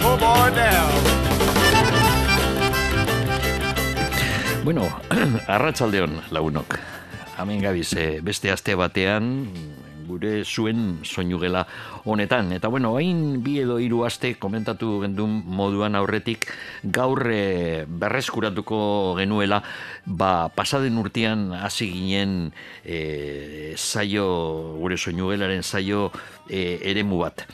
poor boy down. Bueno, arratsaldeon lagunok. Hemen gabiz, beste aste batean gure zuen soinugela honetan. Eta bueno, hain bi edo hiru aste komentatu gendun moduan aurretik gaur eh, berreskuratuko genuela ba, pasaden urtean hasi ginen eh, saio, gure soinugelaren saio eh, eremu bat.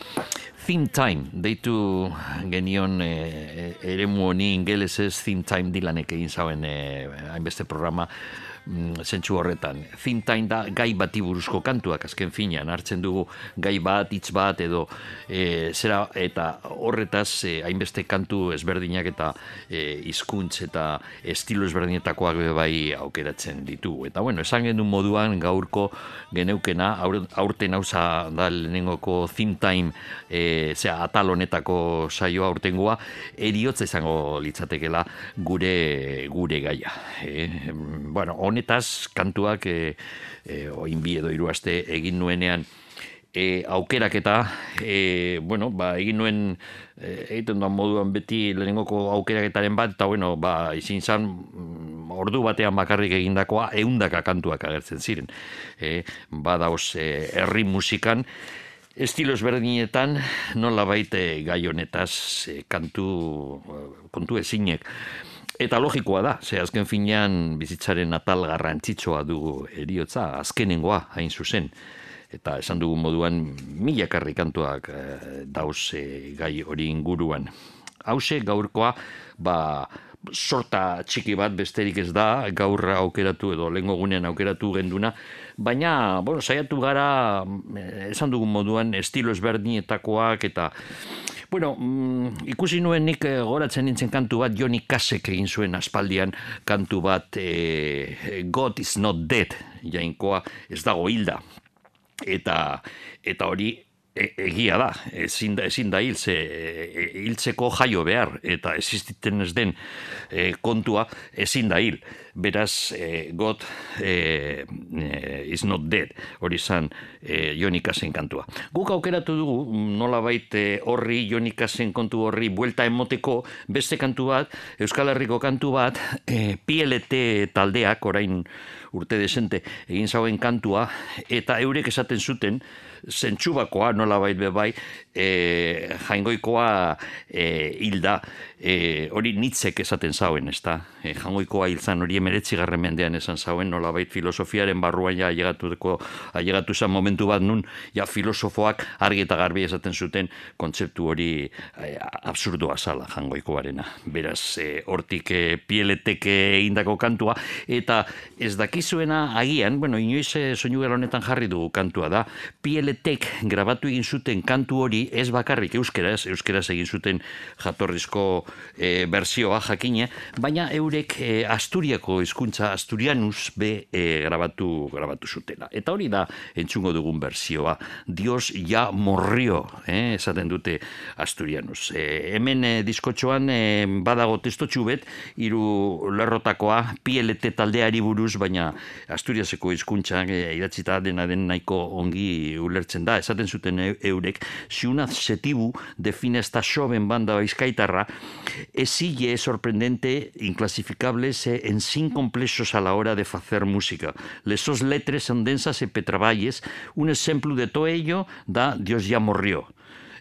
Theme Time, deitu genion e, eremu honi ingelesez Theme Time dilanek egin zauen e, hainbeste programa zentsu horretan. Time da gai bati buruzko kantuak, azken finean, hartzen dugu gai bat, hitz bat, edo e, zera, eta horretaz e, hainbeste kantu ezberdinak eta e, izkuntz eta estilo ezberdinetakoak be bai aukeratzen ditugu. Eta bueno, esan genuen moduan gaurko geneukena, aur, aurten hauza da lehenengoko Time e, zera, atal honetako saioa urtengoa, eriotza izango litzatekela gure gure gaia. E, bueno, honetaz kantuak e, e, oin bi edo hiru aste egin nuenean e, aukeraketa, e, bueno, ba, egin nuen e, egiten duan moduan beti lehenengoko aukeraketaren bat, eta bueno, ba, izin zan mm, ordu batean bakarrik egindakoa eundaka kantuak agertzen ziren. E, badauz, e, herri musikan, estilo ezberdinetan nola baite gai honetaz e, kantu kontu ezinek. Eta logikoa da, ze azken finean bizitzaren atal garrantzitsoa dugu eriotza, azkenengoa hain zuzen. Eta esan dugu moduan milakarri kantuak e, dauz e, gai hori inguruan. Hauze gaurkoa, ba, sorta txiki bat besterik ez da, gaur aukeratu edo lengo gunean aukeratu genduna, baina, bueno, saiatu gara, eh, esan dugun moduan, estilo ezberdinetakoak eta, bueno, mm, ikusi nuen nik eh, goratzen nintzen kantu bat, Joni Kasek egin zuen aspaldian kantu bat, e, God is not dead, jainkoa ez dago hilda. Eta, eta hori e, egia da, ezin da, ezin da hiltze, e, hiltzeko jaio behar, eta existiten ez den e, kontua ezin da hil. Beraz, e, God e, e, is not dead, hori zan e, Jonikasen kantua. Guk aukeratu dugu, nola baite horri Jonikasen kontu horri buelta emoteko beste kantu bat, Euskal Herriko kantu bat, e, PLT taldeak, orain urte desente, egin zauen kantua, eta eurek esaten zuten, zentsubakoa nola bait bai, e, jaingoikoa e, hilda, e, hori nitzek esaten zauen, ez da? E, jaingoikoa hilzan hori emeretzi garren mendean esan zauen, nola bait filosofiaren barruan ja ailegatuko, ailegatu zen momentu bat nun, ja filosofoak argi eta garbi esaten zuten kontzeptu hori e, absurdoa zala jangoikoarena. Beraz, e, hortik e, pieletek egindako kantua, eta ez dakizuena agian, bueno, inoiz e, soinu honetan jarri dugu kantua da, pieletek grabatu egin zuten kantu hori ez bakarrik euskeraz, euskeraz egin zuten jatorrizko e, bersioa jakine, baina eurek e, Asturiako hizkuntza Asturianus be e, grabatu grabatu zutela. Eta hori da entzungo dugun bersioa. Dios ja morrio, eh, esaten dute Asturianus. E, hemen e, diskotxoan e, badago testotxu bet, iru lerrotakoa, PLT taldeari buruz, baina Asturiaseko hizkuntza e, idatzita dena den nahiko ongi ulertzen da. Esaten zuten eurek, si una setibu define esta joven banda bizkaitarra, exige sorprendente, inclasificable, en sin complexos a la hora de hacer música. Les sos letres son densas e petraballes, un ejemplo de todo ello da Dios ya morrió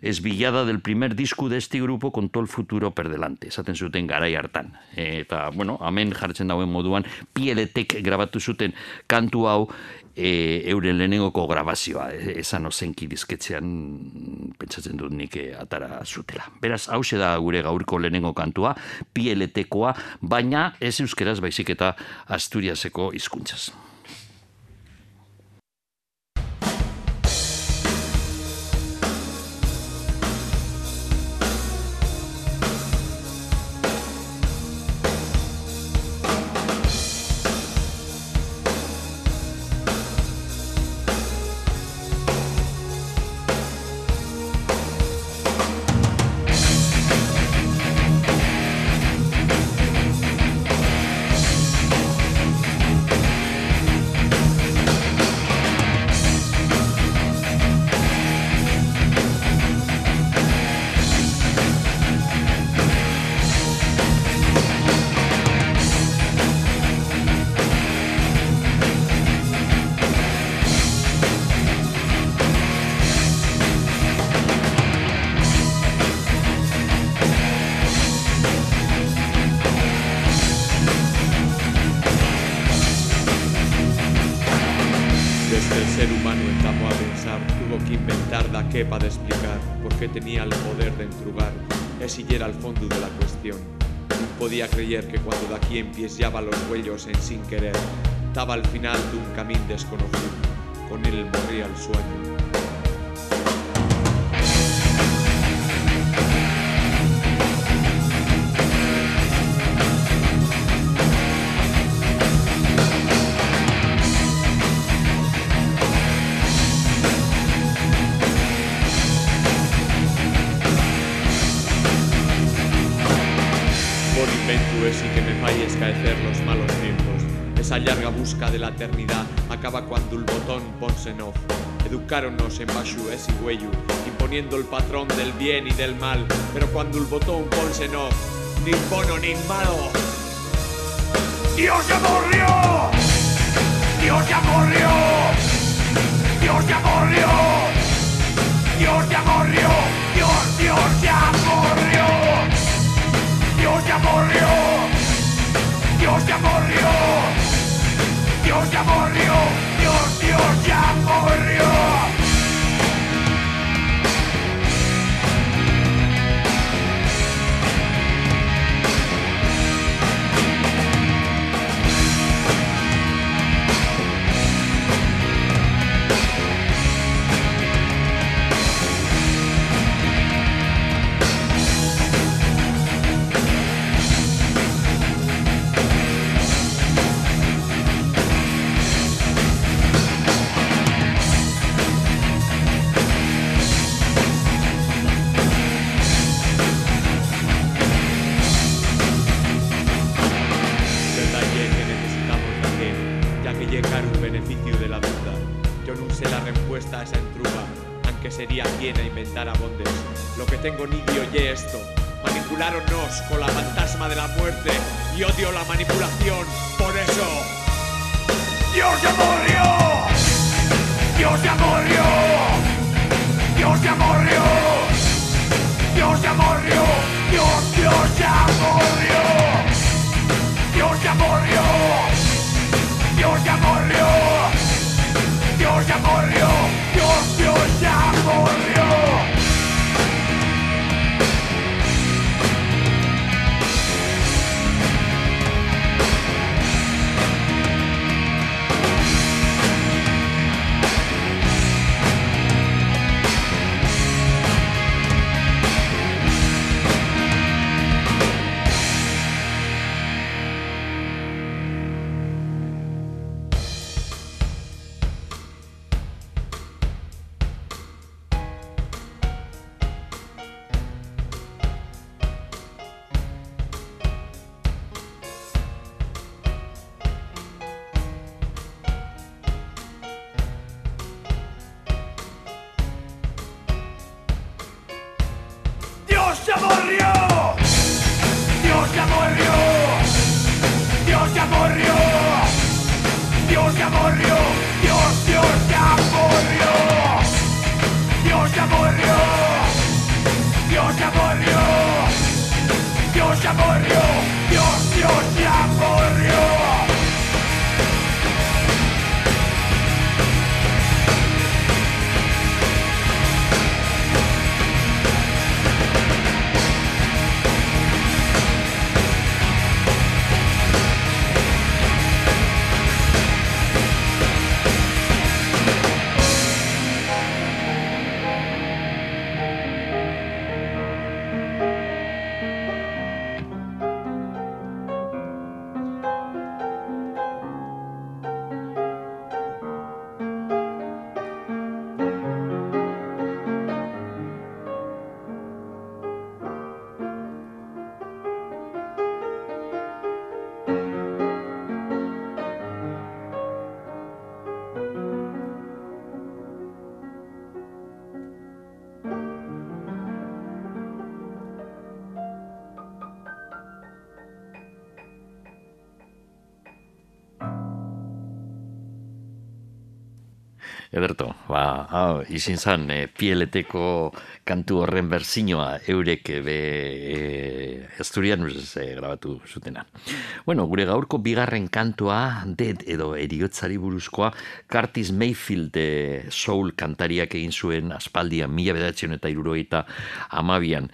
esbillada del primer disco de este grupo con todo el futuro per delante. Esaten zuten garai hartan. Eta, bueno, amen jartzen dauen moduan, pieletek grabatu zuten kantu hau e, euren lehenengoko grabazioa. E, esan ozenki dizketzean pentsatzen dut nik e, atara zutela. Beraz, hau da gure gaurko lehenengo kantua, pieletekoa, baina ez euskeraz baizik eta Asturiaseko hizkuntzaz. Invento ese que me fai escaecer los malos tiempos. Esa larga busca de la eternidad acaba cuando el botón ponse en off. Educaronnos en bashu ese huello, imponiendo el patrón del bien y del mal. Pero cuando el botón ponse en off, ni bono ni malo. Dios ya murió. Dios ya murió. Dios ya murió. Dios ya murió. Dios, Dios ya murió. Dios ya murió. Dios ya murió. Dios ya murió. Dios, Dios ya murió. Y odio la manipulación. Ederto, ba, hau, izin zan, e, pieleteko kantu horren berzinoa eurek be e, Asturian e, grabatu zutena. Bueno, gure gaurko bigarren kantua, dead edo eriotzari buruzkoa, Curtis Mayfield e, soul kantariak egin zuen aspaldian, mila bedatzen eta irurogeita amabian.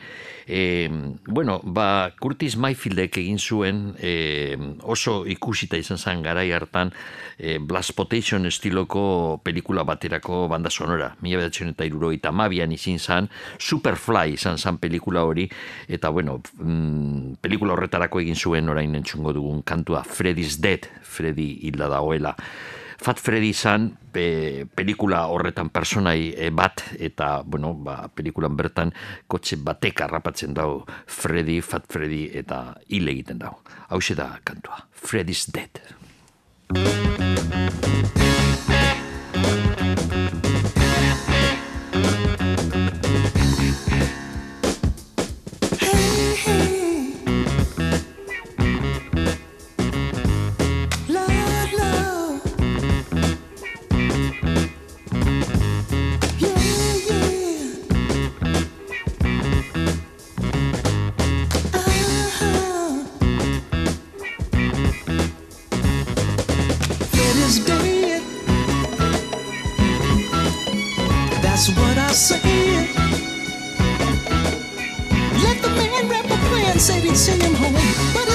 E, bueno, ba, Curtis Mayfieldek egin zuen e, oso ikusita izan zen garai hartan e, Blasplotation estiloko pelikula baterako banda sonora. Mila bedatzen eta irurogeita amabian izin zen, Superfly izan zen pelikula hori, eta bueno, mm, pelikula horretarako egin zuen orain entzungo dugun kantua Freddy's Dead, Freddy hilda dagoela. Fat Freddy izan pe, pelikula horretan personai e, bat eta bueno, ba, pelikulan bertan kotxe batek harrapatzen dau Freddy, Fat Freddy eta hil egiten dau. Hau da kantua. Freddy's Dead. Thank you.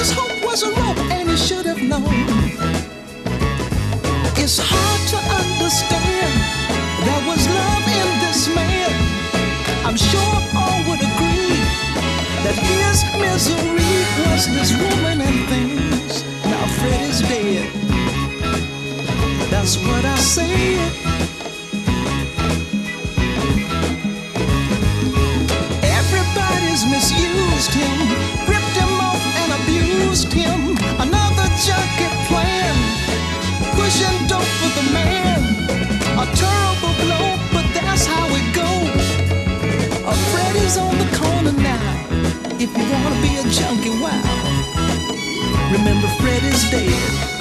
His hope was a rope, and he should have known. It's hard to understand. There was love in this man. I'm sure all would agree that his misery was this woman and things. Now Fred is dead. That's what I said. wanna be a junkie, wow. Remember Fred dead.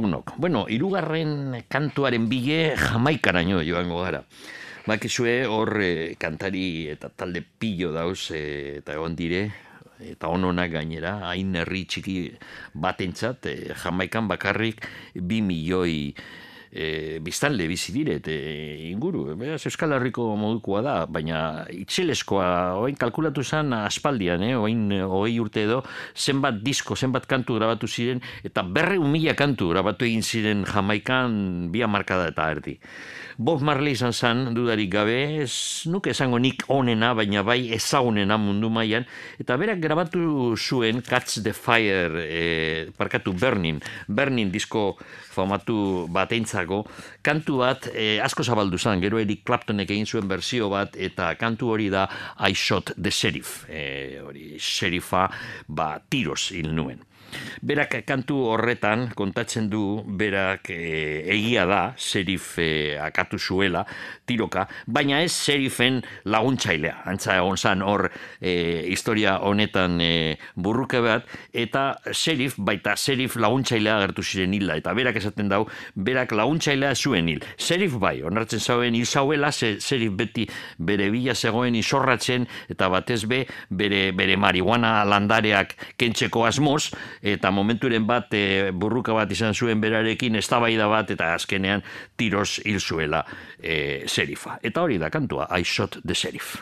Lagunok. Bueno, irugarren kantuaren bile jamaikaraino joango gara. Bakizue hor eh, kantari eta talde pillo dauz eh, eta egon dire, eta ononak gainera, hain herri txiki batentzat, eh, jamaikan bakarrik bi milioi e, biztanle bizi diret e, inguru. Beraz, Euskal Herriko modukoa da, baina itxeleskoa, oain kalkulatu zen aspaldian, eh? oain hogei urte edo, zenbat disko, zenbat kantu grabatu ziren, eta berre mila kantu grabatu egin ziren jamaikan bi markada eta erdi. Bob Marley izan zen, dudarik gabe, ez nuke esango nik onena, baina bai ezagunena mundu mailan. Eta berak grabatu zuen Catch the Fire, e, parkatu Burning, Burning disko famatu bateintzako, kantu bat e, asko zabaldu zen, gero Eric Claptonek egin zuen berzio bat, eta kantu hori da I Shot the Sheriff, e, hori sherifa, ba, tiros hil nuen. Berak kantu horretan kontatzen du berak e, egia da serif e, akatu zuela tiroka, baina ez serifen laguntzailea. Antza egon zan hor e, historia honetan e, burruke bat, eta serif, baita serif laguntzailea agertu ziren hila, eta berak esaten dau, berak laguntzailea zuen hil. Serif bai, onartzen zauen hil zauela, ze, serif beti bere bila zegoen izorratzen, eta batez be, bere, bere marihuana landareak kentzeko asmoz, eta momenturen bat e, burruka bat izan zuen berarekin eztabaida bat eta azkenean tiros hil zuela e, serifa. Eta hori da kantua, I shot the sheriff.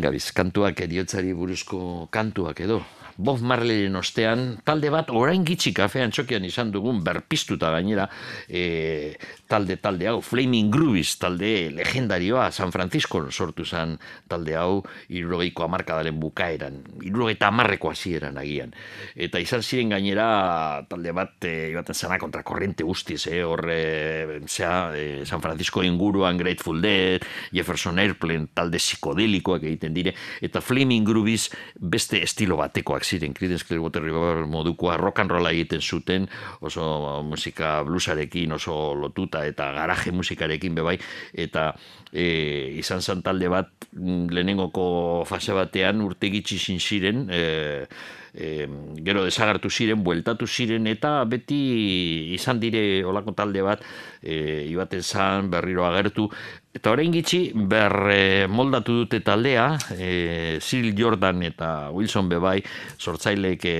Gabiz, kantuak eriotzari buruzko kantuak edo. Bob Marleyren ostean, talde bat orain gitxi kafean txokian izan dugun berpiztuta gainera, e, talde talde hau, Flaming Groovies talde legendarioa, San Francisco sortu zen talde hau, irurogeiko amarkadalen bukaeran, irurogeita amarreko hasieran agian. Eta izan ziren gainera talde bat, e, ibaten zena kontrakorrente guztiz, eh, hor, e, zera, e, San Francisco inguruan Grateful Dead, Jefferson Airplane, talde psikodelikoak egiten dire, eta Flaming Groovies beste estilo batekoak ziren, Creedence Clearwater Revival modukoa rock and rolla egiten zuten, oso musika bluesarekin oso lotuta eta garaje musikarekin bebai, eta e, izan zen talde bat mm, lehenengoko fase batean urte gitxi zin ziren, e, e, gero desagartu ziren, bueltatu ziren, eta beti izan dire olako talde bat, e, ibaten zan, berriro agertu, Eta orain gitxi, ber e, moldatu dute taldea, e, Cyril Jordan eta Wilson Bebai sortzaileek e,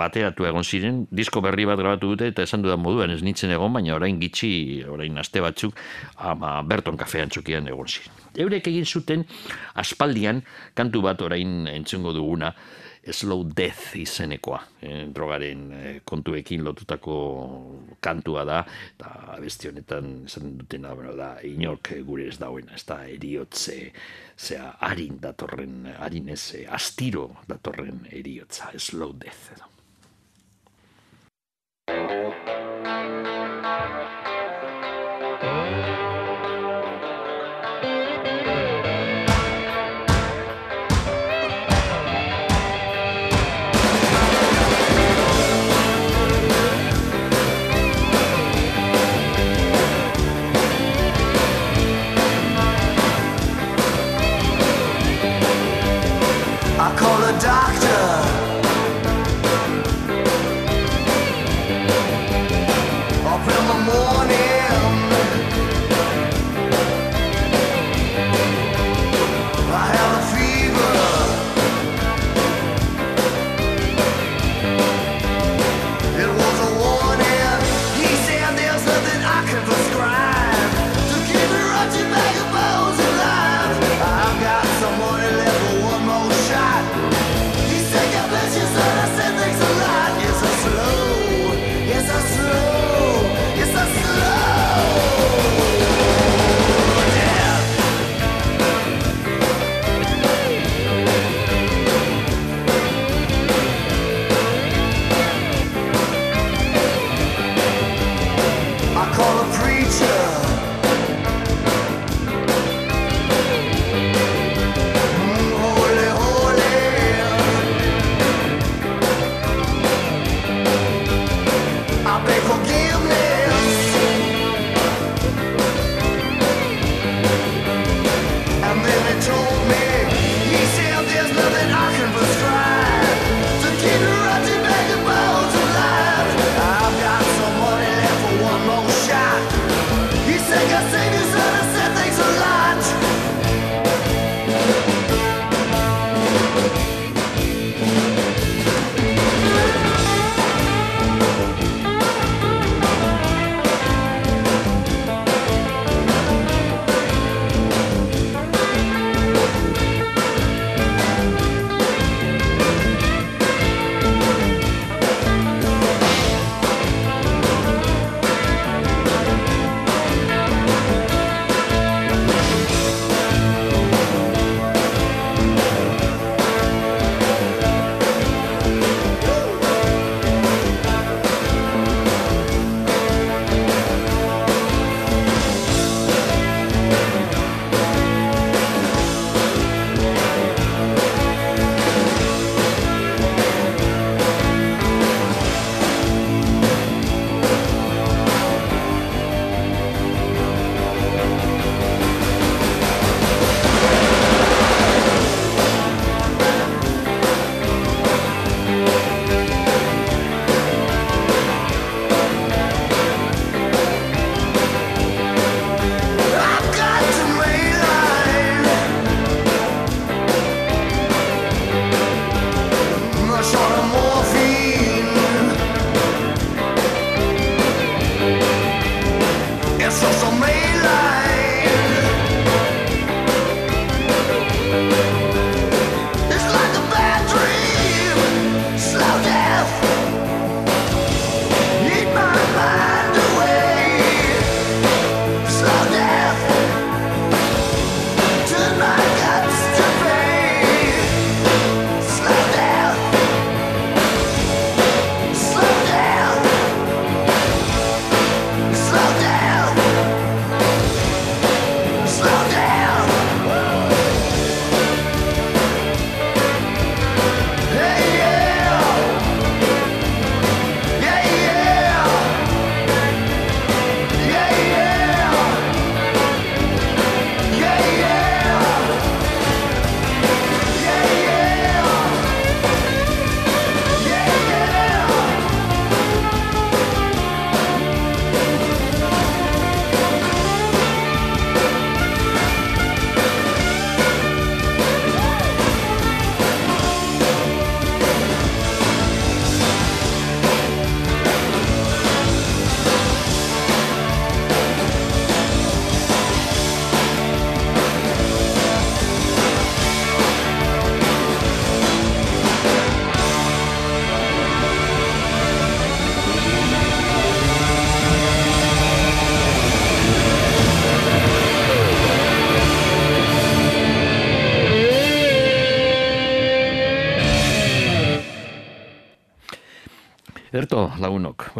bateratu egon ziren, disko berri bat grabatu dute eta esan dudan moduan ez nintzen egon, baina orain gitxi, orain aste batzuk, ama Berton kafean txukian egon ziren. Eurek egin zuten aspaldian kantu bat orain entzungo duguna, Slow Death izenekoa, eh, drogaren eh, kontuekin lotutako kantua da, eta beste honetan esan dutena bueno, da, inork gure ez dauena, ez da eriotze, zea harin datorren, harin ez, eh, astiro datorren eriotza, Slow Death edo.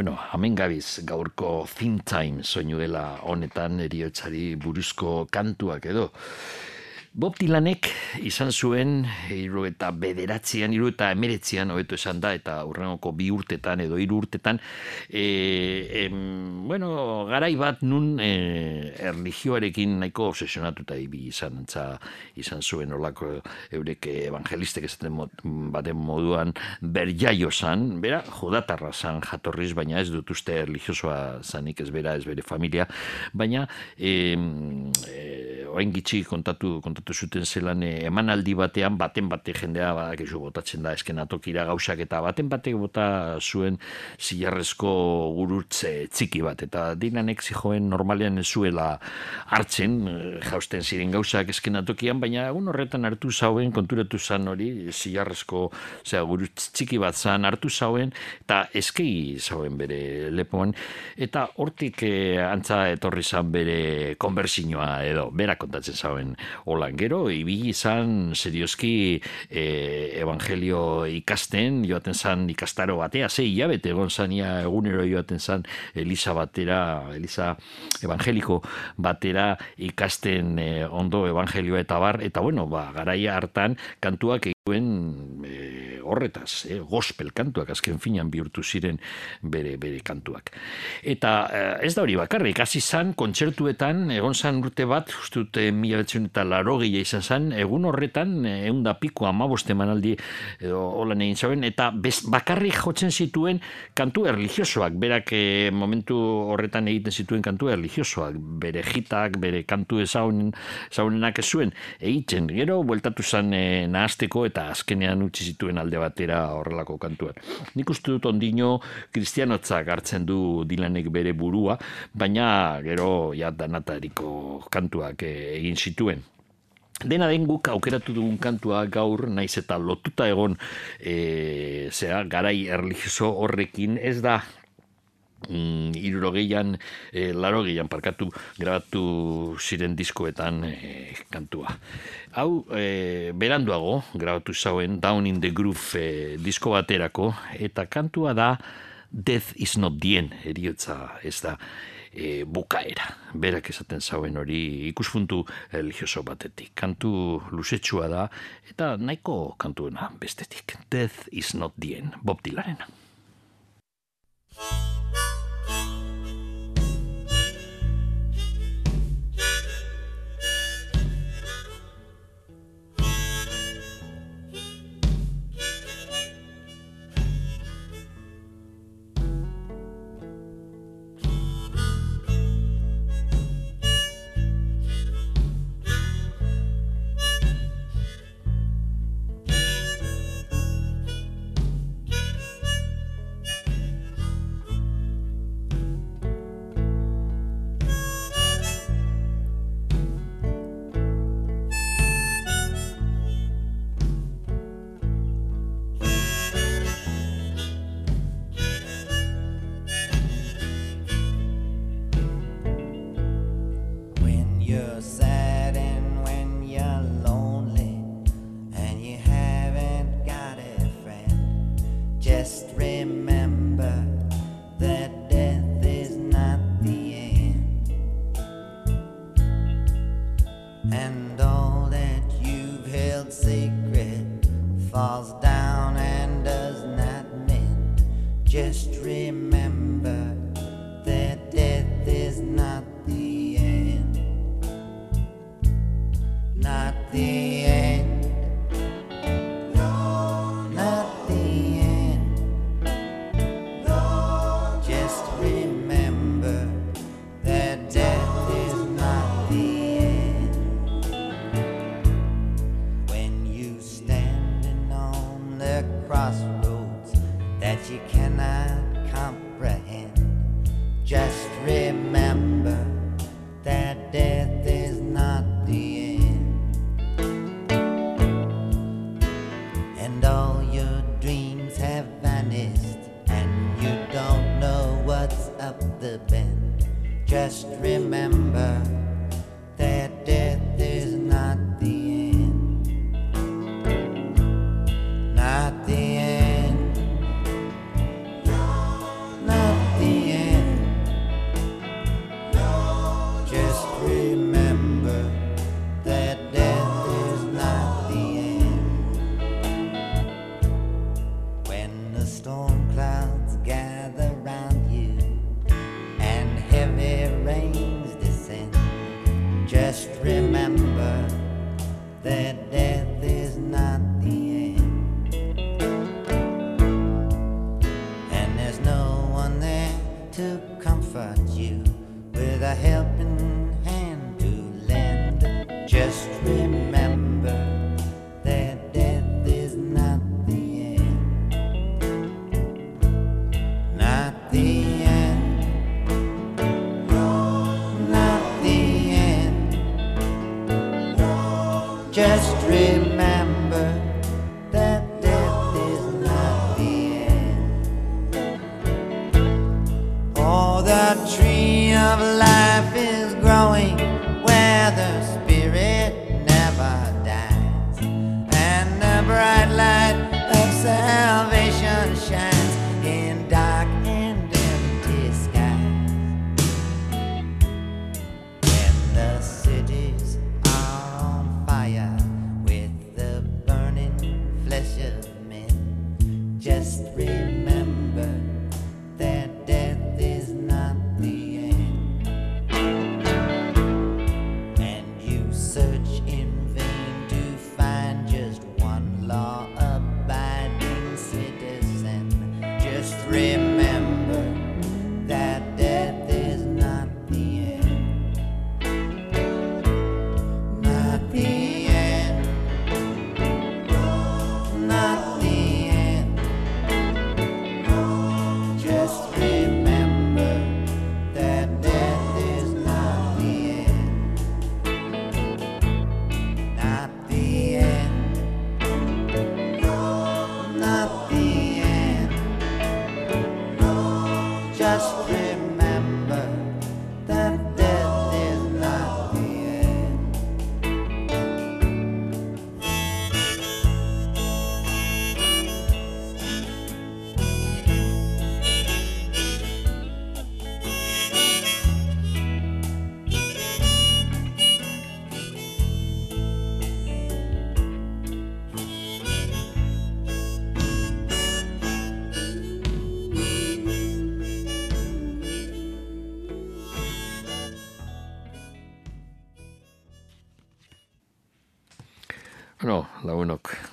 Bueno, hamen gabiz gaurko think time soinuela honetan eriotzari buruzko kantuak edo. Bob Dylanek izan zuen hiru eta bederatzean, hiru eta emeretzean, hobeto esan da, eta urrengoko bi urtetan edo hiru urtetan, e, em, bueno, garai bat nun e, erlijioarekin nahiko obsesionatuta ibi izan, antza, izan zuen olako eurek evangelistek esaten baten moduan berjaio zan, bera jodatarra zan jatorriz, baina ez dut uste erlijiosoa zanik ez bera, ez bere familia, baina em, e, orain gitxi kontatu, kontatu zuten zelan eh, emanaldi batean, baten bate jendea badakizu botatzen da eskenatokira gauzak eta baten batek bota zuen zilarrezko gurutze txiki bat eta dinanek zijoen normalean ez zuela hartzen eh, jausten ziren gauzak eskenatokian, baina egun horretan hartu zauen, konturatu zan hori zilarrezko zera, gurutz txiki bat zan hartu zauen eta eskei zauen bere lepoan eta hortik eh, antza etorri zan bere konbertsinoa edo bera kontatzen zauen holan. Gero, ibili izan serioski eh, evangelio ikasten, joaten zan ikastaro batea, zei hilabete egon zania egunero joaten zan Elisa batera, Elisa evangeliko batera ikasten eh, ondo evangelioa eta bar, eta bueno, ba, garaia hartan kantuak eguen eh, horretaz, eh, gospel kantuak azken finan bihurtu ziren bere bere kantuak. Eta eh, ez da hori bakarrik, hasi zan kontzertuetan, egon zan urte bat, eh, mila betzen eta laro izan zan, egun horretan, eh, egun da piko amabost emanaldi edo holan egin zauen, eta bez, bakarrik jotzen zituen kantu erlijiosoak, berak eh, momentu horretan egiten zituen kantu erlijiosoak, bere jitak, bere kantu ezaunen, ezaunenak ez zuen egiten, gero bueltatu zan eh, nahasteko eta azkenean utzi zituen alde batera horrelako kantuan. Nik uste dut ondino kristianotzak hartzen du dilanek bere burua, baina gero ja danatariko kantuak eh, egin zituen. Dena den guk aukeratu dugun kantua gaur, naiz eta lotuta egon e, zera, garai erlijioso horrekin, ez da mm, irurogeian, e, larogeian parkatu grabatu ziren diskoetan e, kantua. Hau, e, beranduago grabatu zauen Down in the Groove e, disko baterako, eta kantua da Death is not end, eriotza ez da e, bukaera. Berak esaten zauen hori ikuspuntu religioso batetik. Kantu luzetsua da, eta nahiko kantuena bestetik. Death is not end, Bob Dylanena. Música you're sad.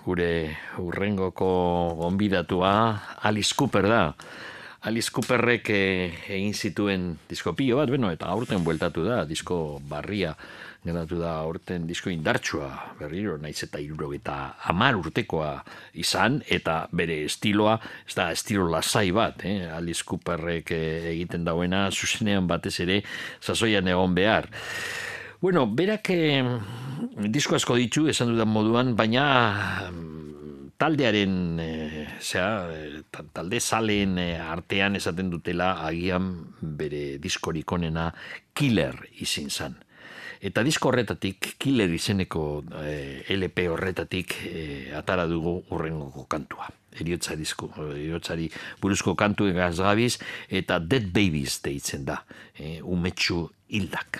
gure urrengoko gonbidatua Alice Cooper da. Alice Cooperrek eh, egin zituen disko pio bat, bueno, eta aurten bueltatu da, disko barria geratu da aurten disko indartsua berriro naiz eta hiru eta hamar urtekoa izan eta bere estiloa ez da estilo lasai bat eh? Alice Cooperrek eh, egiten dauena zuzenean batez ere sasoian egon behar Bueno, berak eh, disko asko ditu, esan dudan moduan, baina mm, taldearen, e, zera, eh, talde zalen eh, artean esaten dutela agian bere diskorik onena Killer izin zan. Eta disko horretatik, Killer izeneko e, LP horretatik e, atara dugu urrengoko kantua. Eriotza disko, eriotzari buruzko kantu egaz gabiz, eta Dead Babies deitzen da, e, umetxu hildak.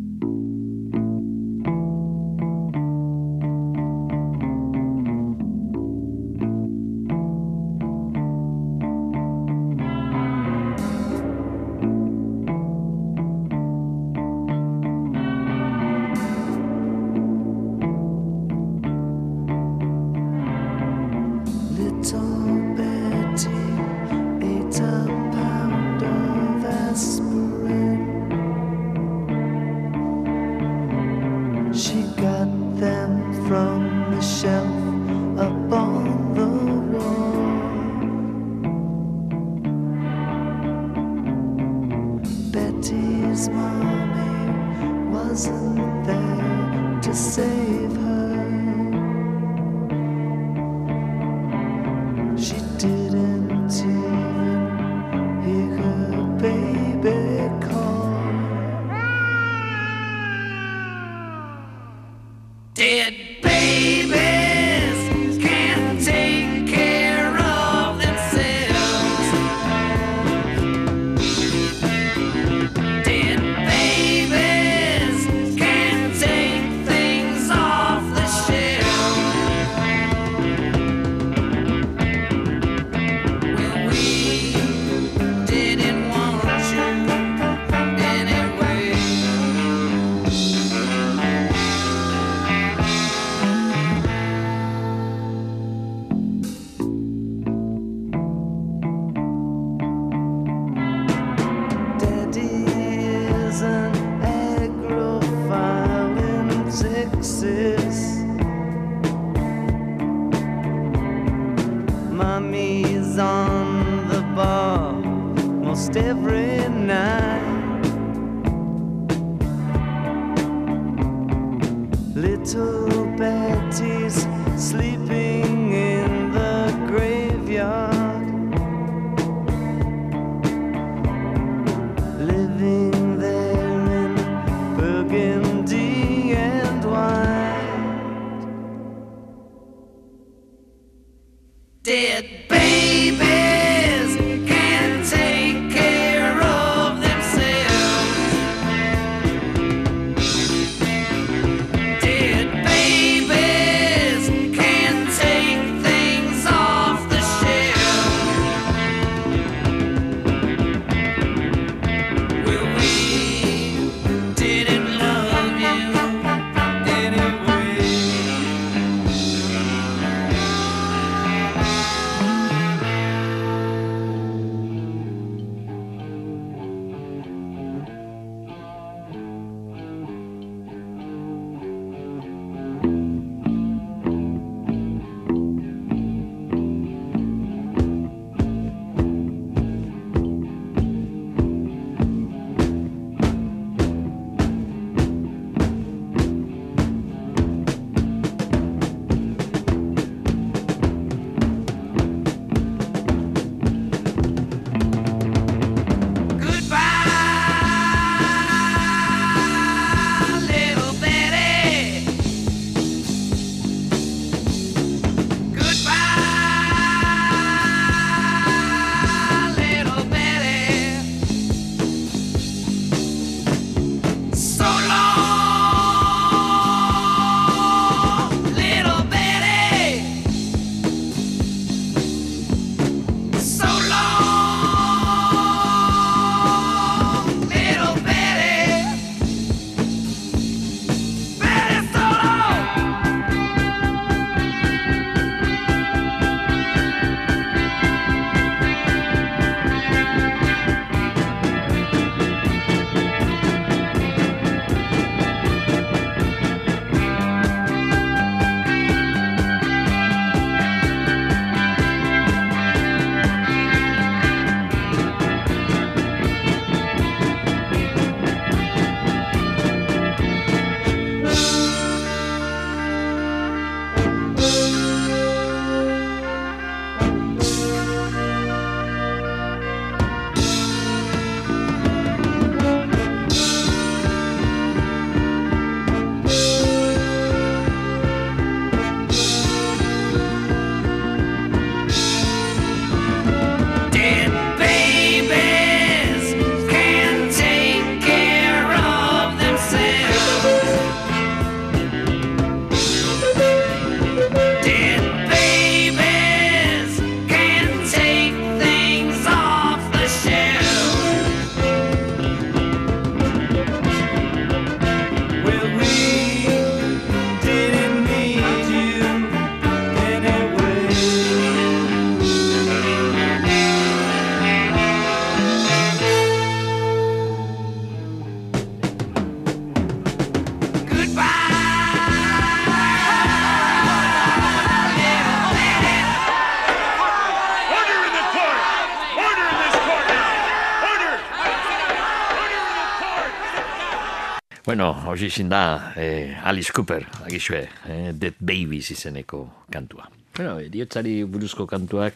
Hausi izin da eh, Alice Cooper, agixue, eh, Dead Babies izeneko kantua. Bueno, eriotzari buruzko kantuak,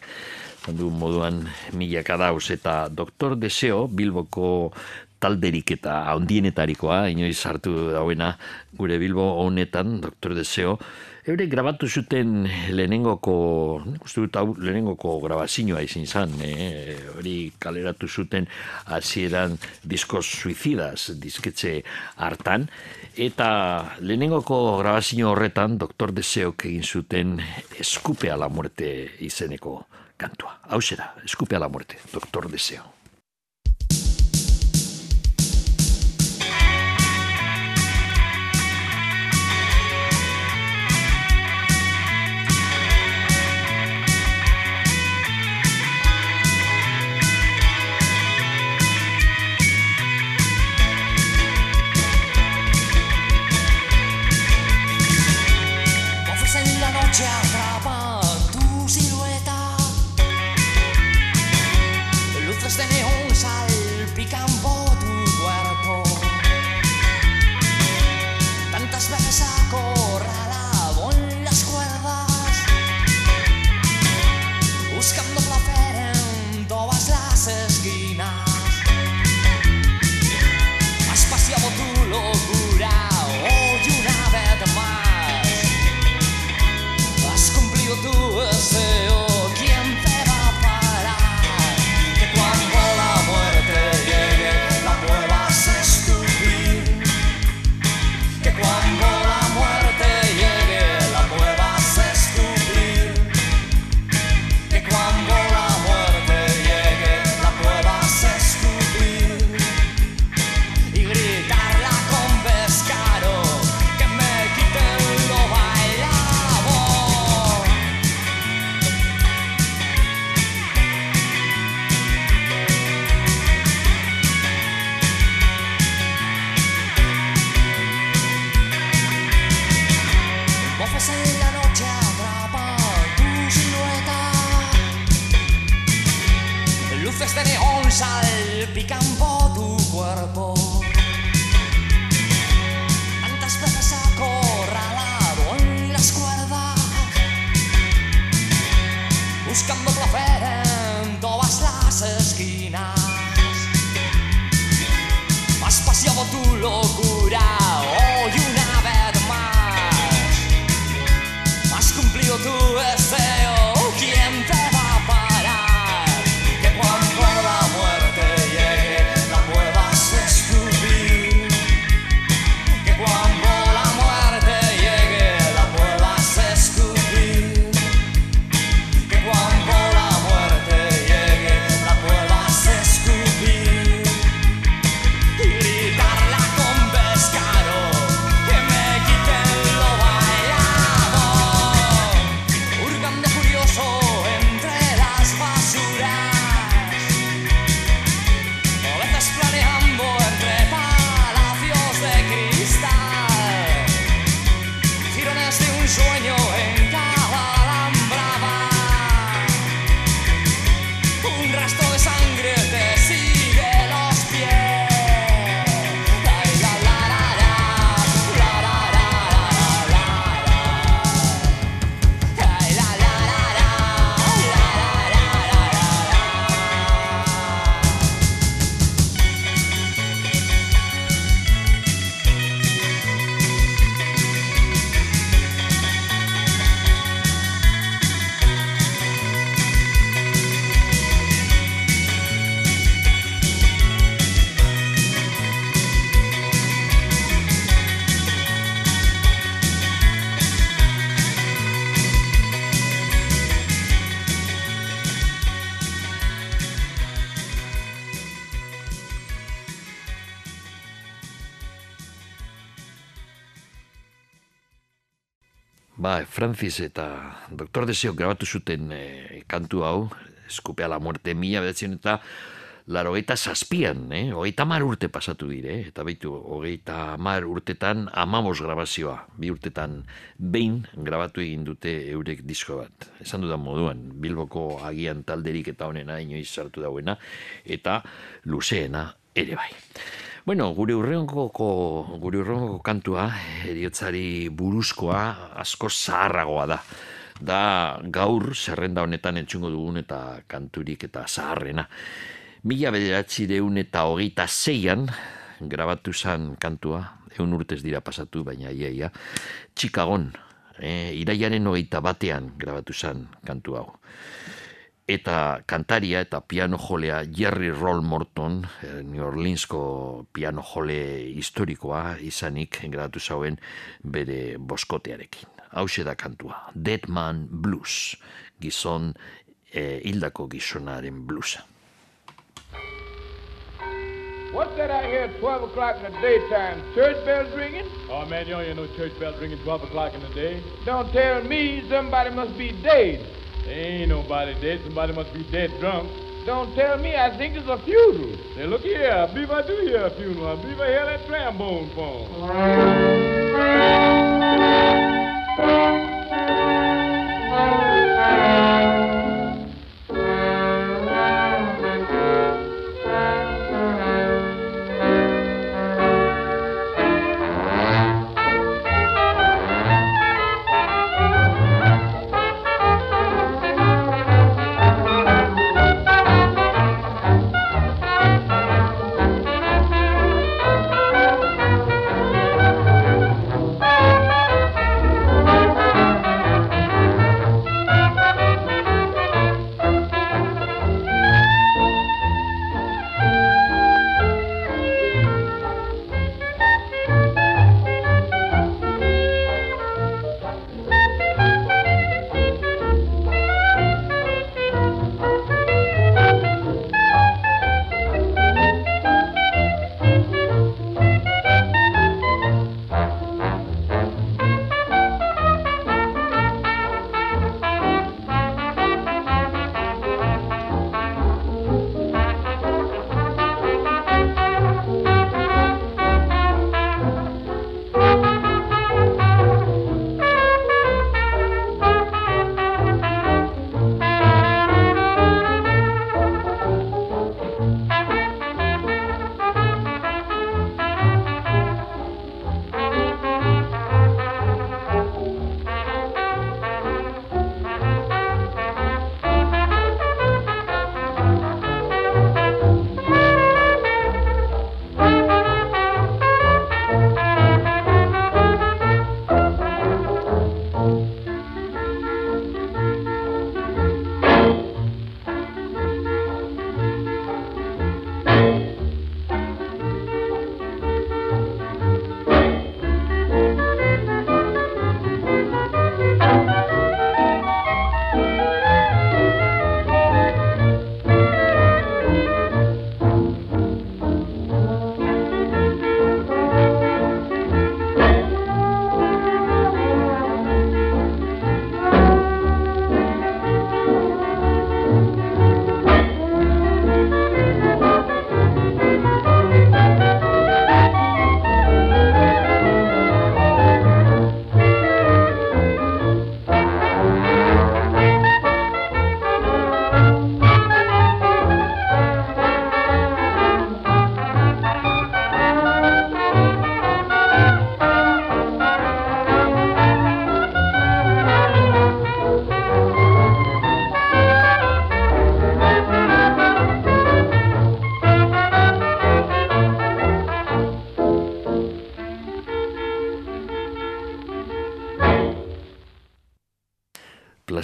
zandu moduan milaka dauz, eta Doktor Deseo, Bilboko talderik eta handienetarikoa, inoiz hartu dauena, gure Bilbo honetan, Doktor Deseo, Eure grabatu zuten lehenengoko, uste dut hau lehenengoko grabazioa izin zan, eh? hori kaleratu zuten hasieran diskos suicidas, disketxe hartan, eta lehenengoko grabazio horretan, Doktor Deseok egin zuten Eskupe a la muerte izeneko kantua. Hau zera, Eskupe a la muerte, Doktor Deseo. Francis eta Doktor Deseo grabatu zuten eh, kantu hau, Eskupe a la muerte mila bedatzen eta larogeita zazpian, eh? hogeita mar urte pasatu dire, eh? eta baitu, hogeita mar urtetan amamos grabazioa, bi urtetan behin grabatu egin dute eurek disko bat. Esan dudan moduan, Bilboko agian talderik eta honena inoiz sartu dauena, eta luzeena ere bai. Bueno, gure urrengoko, gure urrengoko kantua, eriotzari buruzkoa, asko zaharragoa da. Da gaur zerrenda honetan entzungo dugun eta kanturik eta zaharrena. Mila bederatzi deun eta hogeita zeian, grabatu zan kantua, egun urtez dira pasatu, baina ia, ia, Chicagon, e, iraiaren hogeita batean grabatu zan kantu hau eta kantaria eta piano jolea Jerry Roll Morton, eh, New Orleansko piano jole historikoa izanik grabatu zauen bere boskotearekin. Hau da kantua, Dead Man Blues, gizon eh, hildako gizonaren bluesa. What's that I hear at 12 o'clock in the daytime? Church bells ringing? Oh man, you don't hear no church bells ringing 12 o'clock in the day. Don't tell me somebody must be dead. Ain't nobody dead. Somebody must be dead drunk. Don't tell me I think it's a funeral. Say, look here, I believe I do hear a funeral. I believe I hear that trombone phone.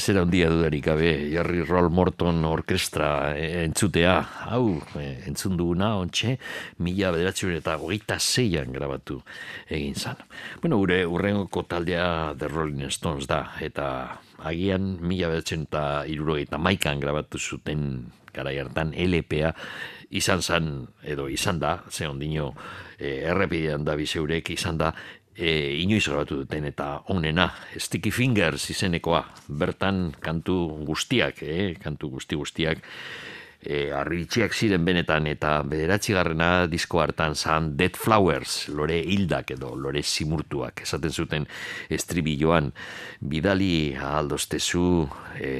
plazera handia dudarik gabe, Jerry Roll Morton orkestra eh, entzutea, hau, eh, entzun duguna, ontxe, mila bederatziun eta hogeita zeian grabatu egin zan. Bueno, gure urrengoko taldea The Rolling Stones da, eta agian mila bederatziun eta irurogeita maikan grabatu zuten garai hartan LPA izan zan, edo izan da, ze ondino eh, errepidean da bizeurek izan da, e, inoiz grabatu duten eta onena, Sticky Fingers izenekoa, bertan kantu guztiak, eh, kantu guzti guztiak, e, arritxiak ziren benetan eta bederatzigarrena disko hartan zan Dead Flowers, lore hildak edo lore simurtuak esaten zuten estribilloan. Bidali aldoztezu e,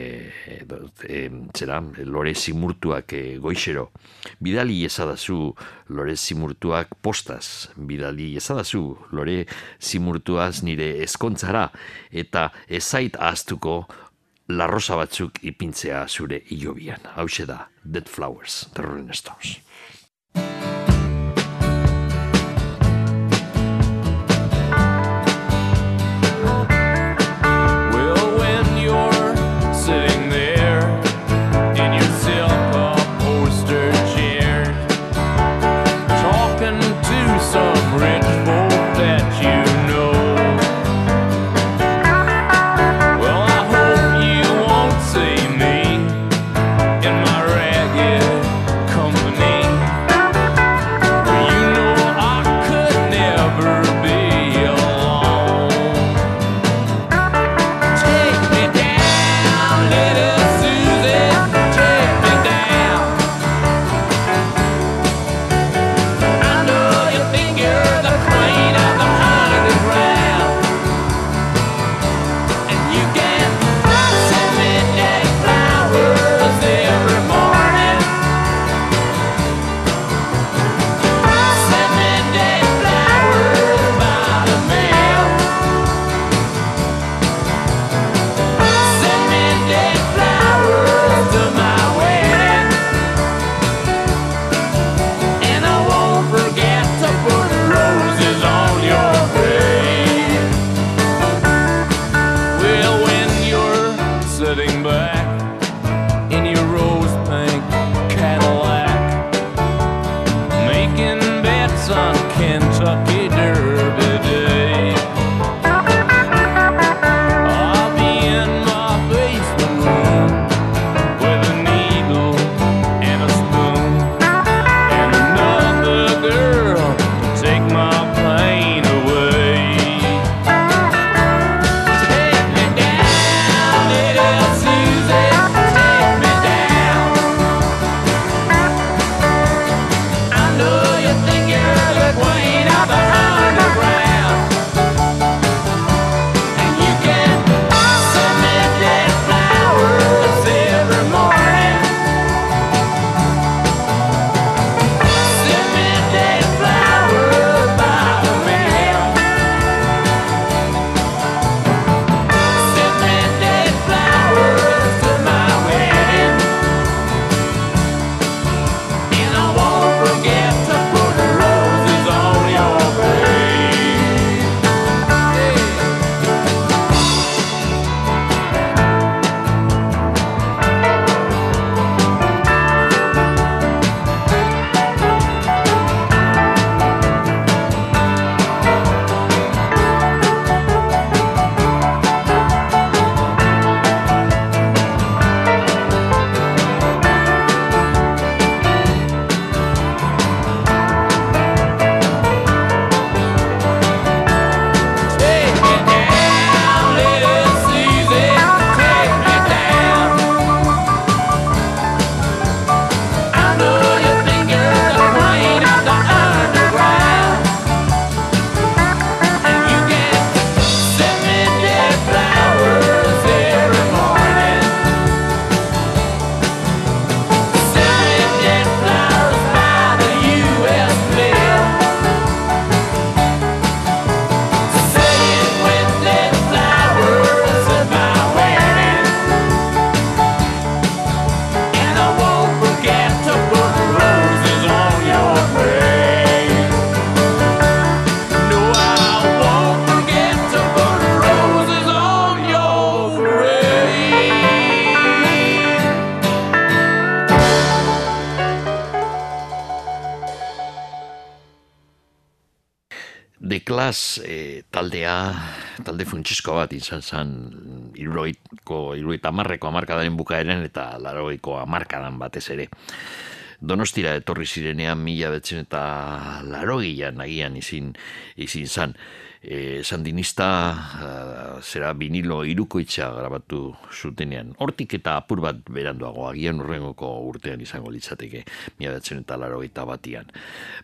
edo, e, zera, lore simurtuak e, goixero. Bidali ezadazu lore simurtuak postaz. Bidali ezadazu lore simurtuaz nire eskontzara eta ezait ahaztuko larrosa batzuk ipintzea zure ilobian. Hau da, Dead Flowers, Terrorin Stones. talde funtsesko bat izan zen iruroiko, iruroita amarreko amarkadaren bukaeren eta laroiko amarkadan batez ere. Donostira etorri zirenean mila betzen eta laroian agian izin, izin zan. E, eh, sandinista zera vinilo irukoitza grabatu zutenean. Hortik eta apur bat beranduago, agian urrengoko urtean izango litzateke, mila eta laro eta batian.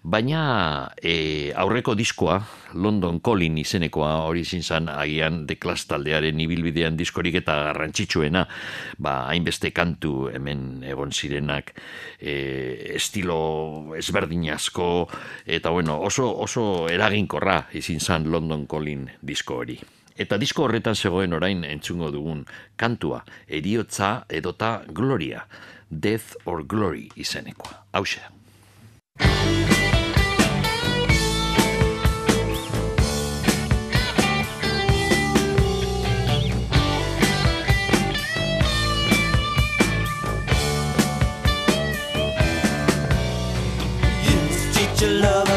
Baina e, aurreko diskoa, London Colin izenekoa hori izin agian agian deklas taldearen ibilbidean diskorik eta garrantzitsuena, ba, hainbeste kantu hemen egon zirenak, e, estilo ezberdinazko, eta bueno, oso, oso eraginkorra izin zan London Colin disko hori. Eta disko horretan zegoen orain entzungo dugun kantua, eriotza edota gloria, death or glory izenekoa. Hau your love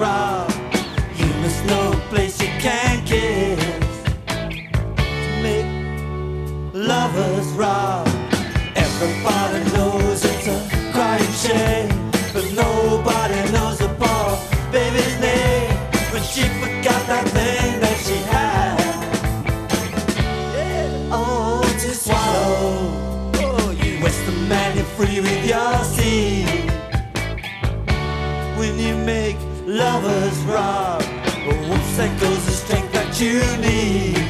rob. You must know a place you can kiss. To make lovers rob. Everybody knows it's a crying shame. you need.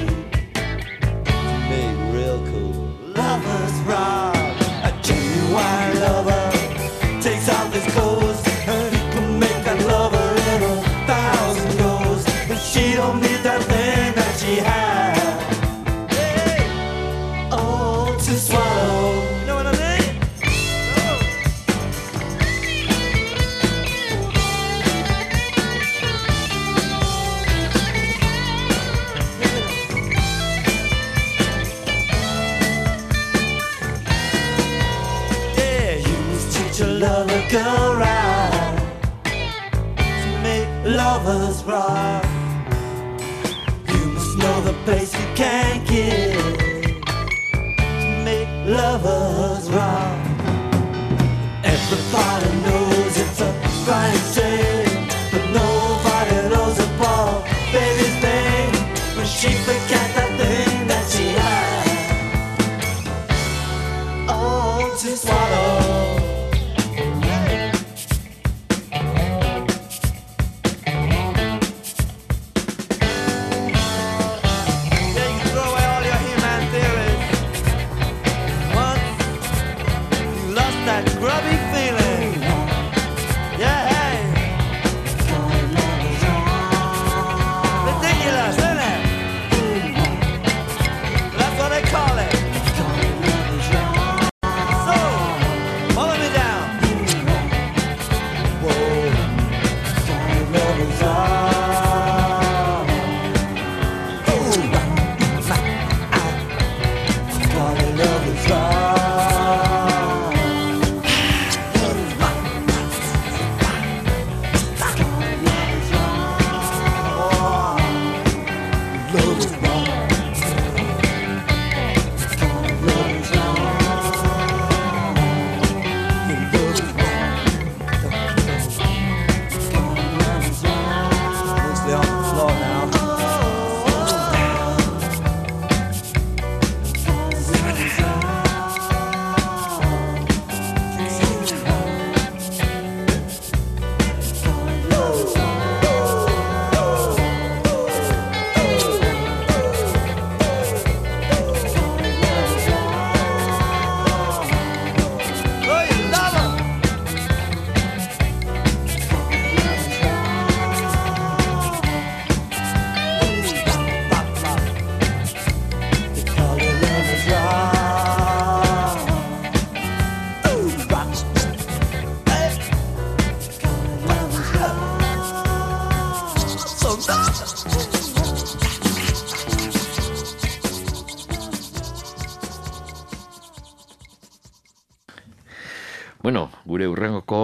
gure urrengoko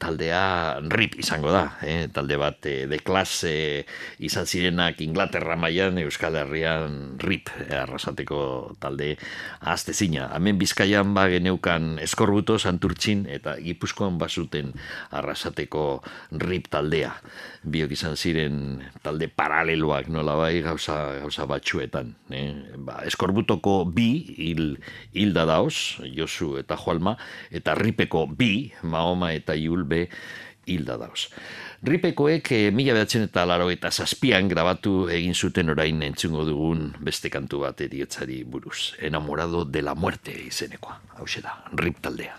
taldea RIP izango da, eh? talde bat de klase izan zirenak Inglaterra mailan Euskal Herrian rip eh, arrasateko talde aztezina. Hemen bizkaian ba geneukan eskorbuto, santurtzin eta gipuzkoan basuten arrasateko rip taldea. Biok izan ziren talde paraleloak nola bai gauza, gauza batxuetan. Eh? Ba, eskorbutoko bi hil, hilda daoz, Josu eta Jualma, eta ripeko bi, Mahoma eta Iulbe, hilda daoz. Ripekoek eh, mila behatzen eta laro eta zazpian grabatu egin zuten orain entzungo dugun beste kantu bat eriotzari buruz. Enamorado de la muerte izenekoa. Hau da, rip taldea.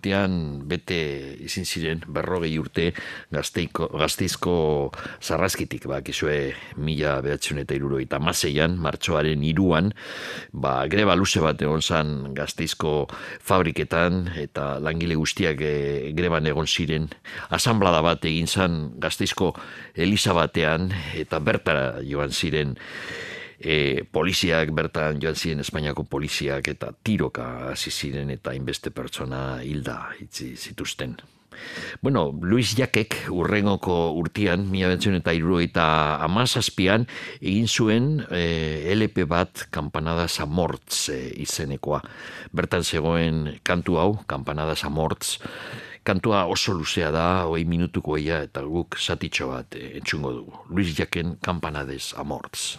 Urtean bete izin ziren berrogei urte gazteiko, gazteizko zarrazkitik, ba, kizue mila behatzen eta irurogeita maseian, martxoaren iruan, ba, greba luze bat egon zan gazteizko fabriketan eta langile guztiak e, greban egon ziren, asamblada bat egin zan gazteizko eliza batean eta bertara joan ziren e, poliziak bertan joan ziren Espainiako poliziak eta tiroka hasi ziren eta inbeste pertsona hilda itzi zituzten. Bueno, Luis Jakek urrengoko urtian, mila bentzen eta irurogeita amazazpian, egin zuen e, LP bat Kampanadas Amortz e, izenekoa. Bertan zegoen kantu hau, Kampanadas Amortz, kantua oso luzea da, hoi minutuko eia, eta guk satitxo bat e, entzungo dugu. Luis Jaken Kampanades Amortz.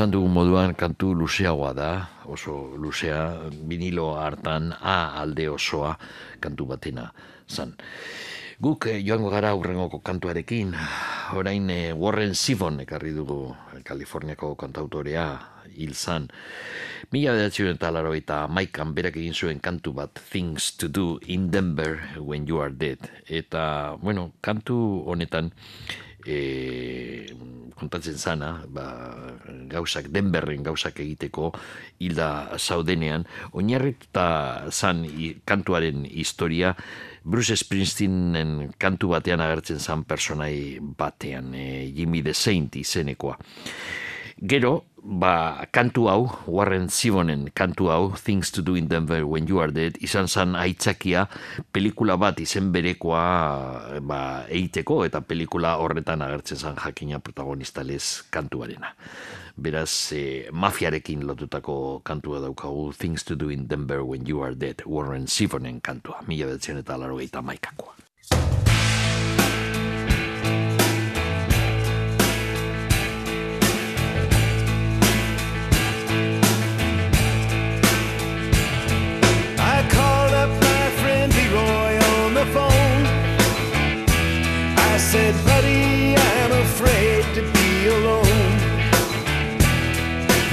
Esan dugun moduan kantu luzeagoa da, oso luzea, vinilo hartan A alde osoa kantu batena zan. Guk eh, joango gara aurrengoko kantuarekin, orain eh, Warren Zevon ekarri dugu Kaliforniako kantautorea hil zan. Mila bederatzen eta laro eta maikan berak egin zuen kantu bat Things to do in Denver when you are dead. Eta, bueno, kantu honetan e, kontatzen zana, ba, gauzak, Denverren gauzak egiteko hilda zaudenean, oinarrituta zan kantuaren historia, Bruce Springsteenen kantu batean agertzen zan personai batean, e, Jimmy the Saint izenekoa. Gero, ba, kantu hau, Warren Zivonen kantu hau, Things to do in Denver when you are dead, izan zan aitzakia pelikula bat izen berekoa ba, eiteko, eta pelikula horretan agertzen zan jakina protagonista lez kantuarena. Beraz, eh, mafiarekin lotutako kantua daukagu, Things to do in Denver when you are dead, Warren Zivonen kantua, mila betzen eta laro eta maikakoa.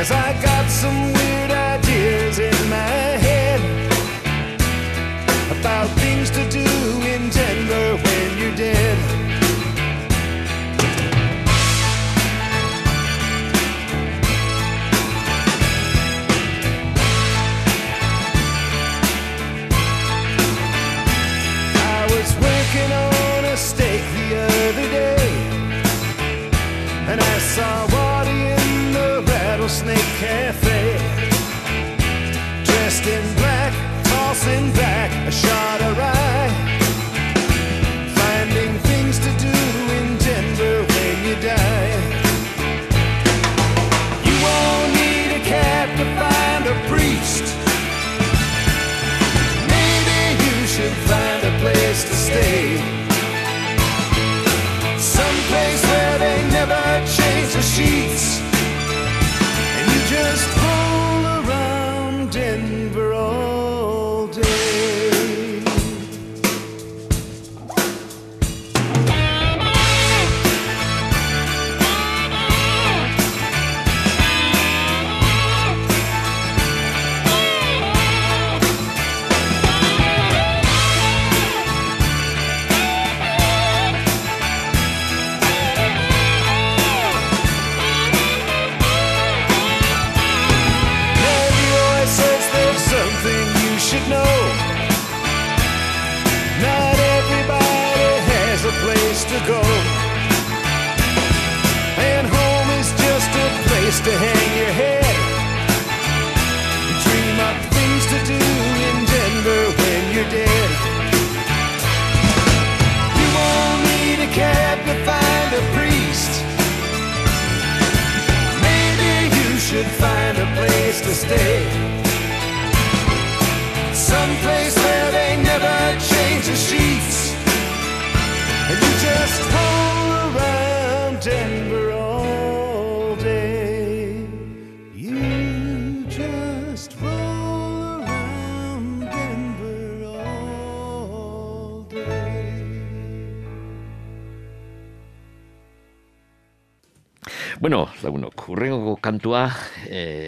Cause I got some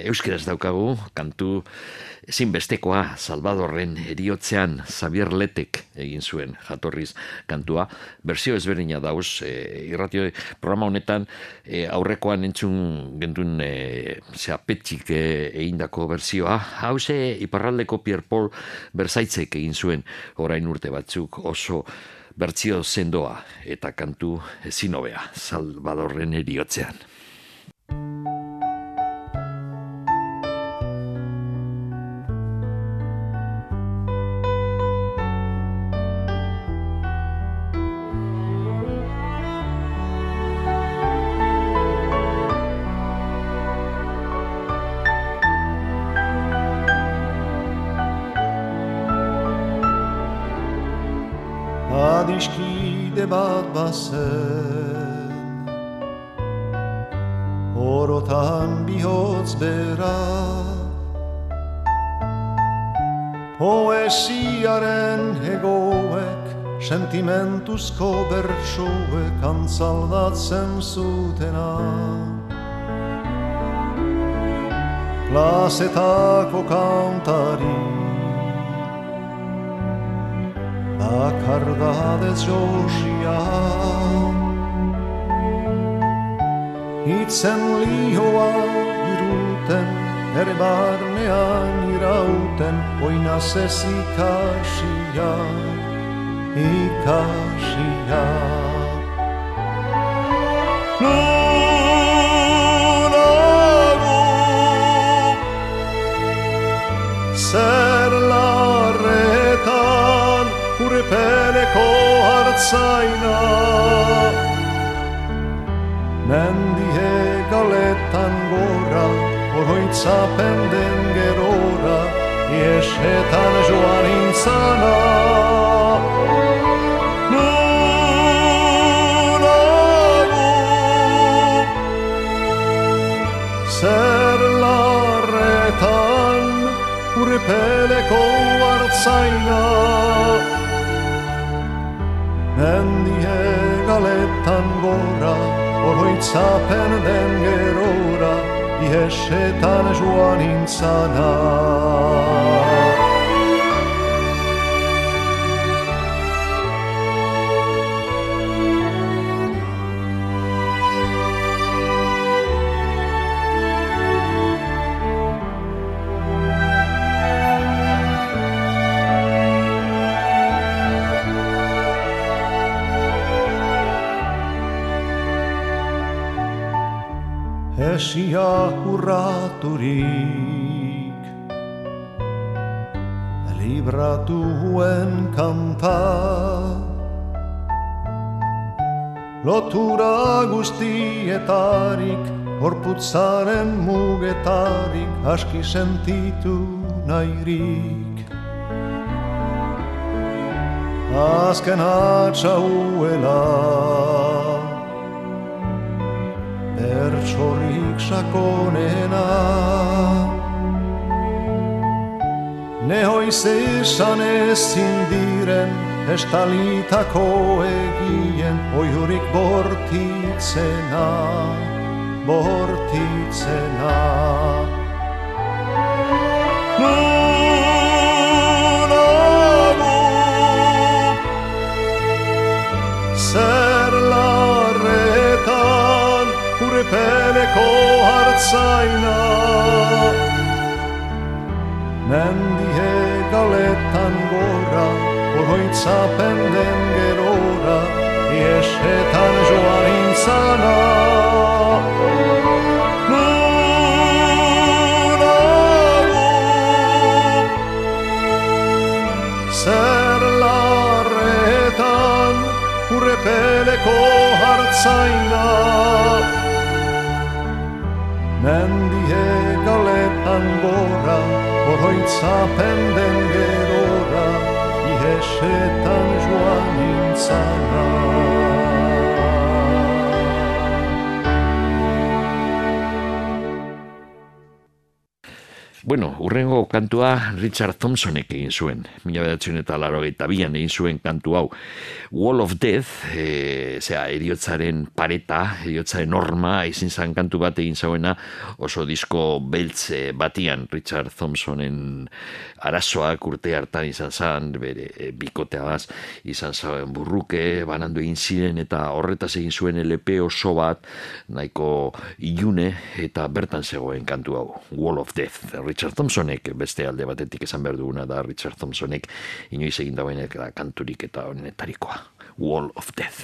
euskeraz daukagu, kantu ezinbestekoa Salvadorren eriotzean Xavier Letek egin zuen jatorriz kantua. Berzio ezberdina dauz, e, irratio programa honetan e, aurrekoan entzun gendun e, zea petxik e, egindako berzioa. Hauze iparraldeko Pierre Paul Berzaitzek egin zuen orain urte batzuk oso bertzio sendoa eta kantu ezin hobea Salvadorren eriotzean. Bazen Orotan bihotz bera. Poesiaren egoek Sentimentuzko bertsoek Antzaldatzen zutena. Klasetako kantari bakardadez josia Itzen lioa iruten, ere barnean irauten Oinaz ez ikasia, ikasia. Nunago Zer hartzaina Mendie galetan gora Oroitzapen den gerora Iesetan joan intzana. Zer larretan urpeleko hartzaina Mendie galetan gora Oroitzapen den gerora Iesetan joan intzana Esia urraturik Libratuen kanta Lotura guztietarik Horputzaren mugetarik Aski sentitu nahirik. Azken atxauela bertsorik sakonena? Nehoiz esan ezin diren estalitako egien Oiurik bortitzena, bortitzena urpeleko hartzaina Mendie galetan gora, oroitzapen den gerora Iesetan joan intzana. Zer larretan urpeleko hartzaina Mendie galetan gora, oroitzapen den gerora, Iesetan joan intzana. Bueno, urrengo kantua Richard Thompsonek egin zuen, mila behatzen eta laro bian egin zuen kantu hau. Wall of Death, e, zera, eriotzaren pareta, eriotzaren norma, izin zan kantu bat egin zauena, oso disko beltze eh, batian Richard Thompsonen arazoak urte hartan izan zan, bere eh, e, bikotea izan zauen burruke, banandu egin ziren eta horretaz egin zuen LP oso bat, nahiko ilune eta bertan zegoen kantu hau, Wall of Death, Richard Richard Thompsonek beste alde batetik esan behar duguna da Richard Thompsonek inoiz egin dauen da kanturik eta honetarikoa Wall of Death.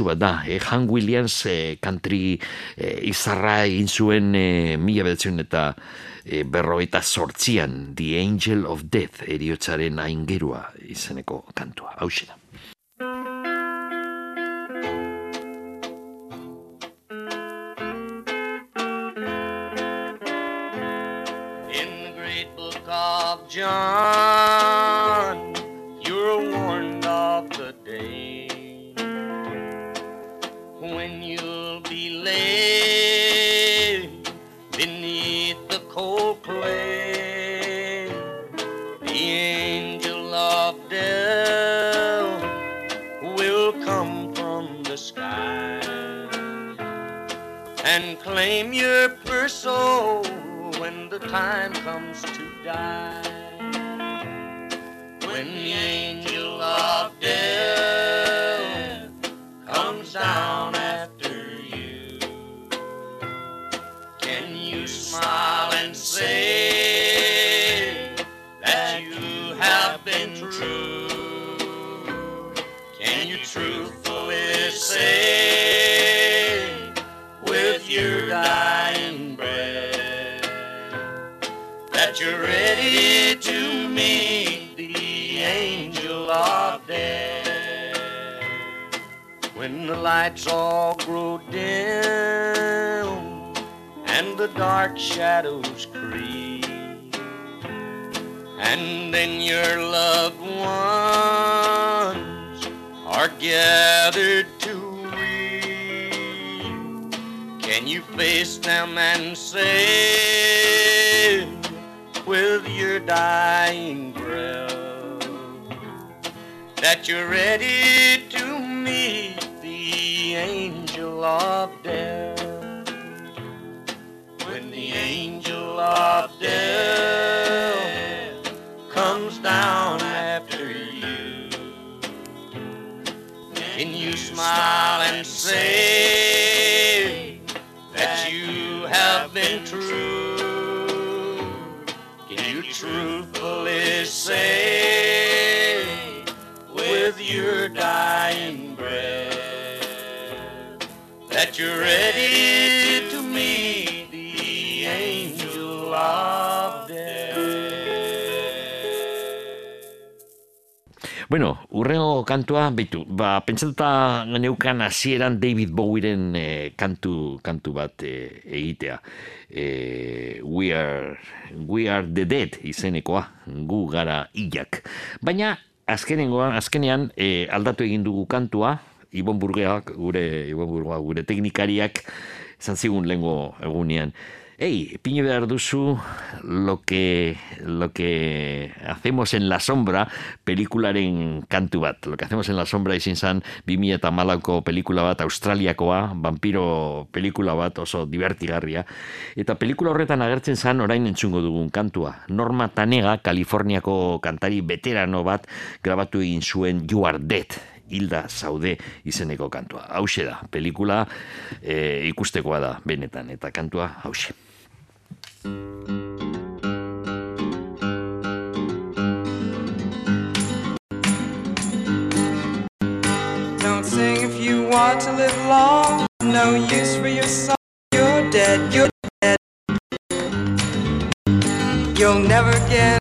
kantu bat da. E, Han Williams e, country e, izarra egin zuen e, mila betzen eta e, berroita sortzian The Angel of Death eriotzaren aingerua izeneko kantua. Hau da. Ready to meet the angel of death? Bueno, urrengo kantua, beitu, ba, pentsatuta neukan hasieran David Bowieren eh, kantu, kantu bat eh, egitea. Eh, we, are, we are the dead izenekoa, gu gara hilak. Baina, azkenengoa, azkenean eh, aldatu egin dugu kantua, Ibon Burgeak, gure, Ibon Burgoa, gure teknikariak, esan zigun lengo egunean. Ei, pine behar duzu lo que, lo que hacemos en la sombra pelikularen kantu bat. Lo que hacemos en la sombra izin zan 2000 eta malako pelikula bat, australiakoa, vampiro pelikula bat oso divertigarria. Eta pelikula horretan agertzen zan orain entzungo dugun kantua. Norma Tanega, Kaliforniako kantari veterano bat grabatu egin zuen You Are Dead hilda zaude izeneko kantua. Hauxe da, pelikula e, ikustekoa da benetan, eta kantua hauxe. Don't sing if you want to live long. No use for your song. You're dead. You're dead. You'll never get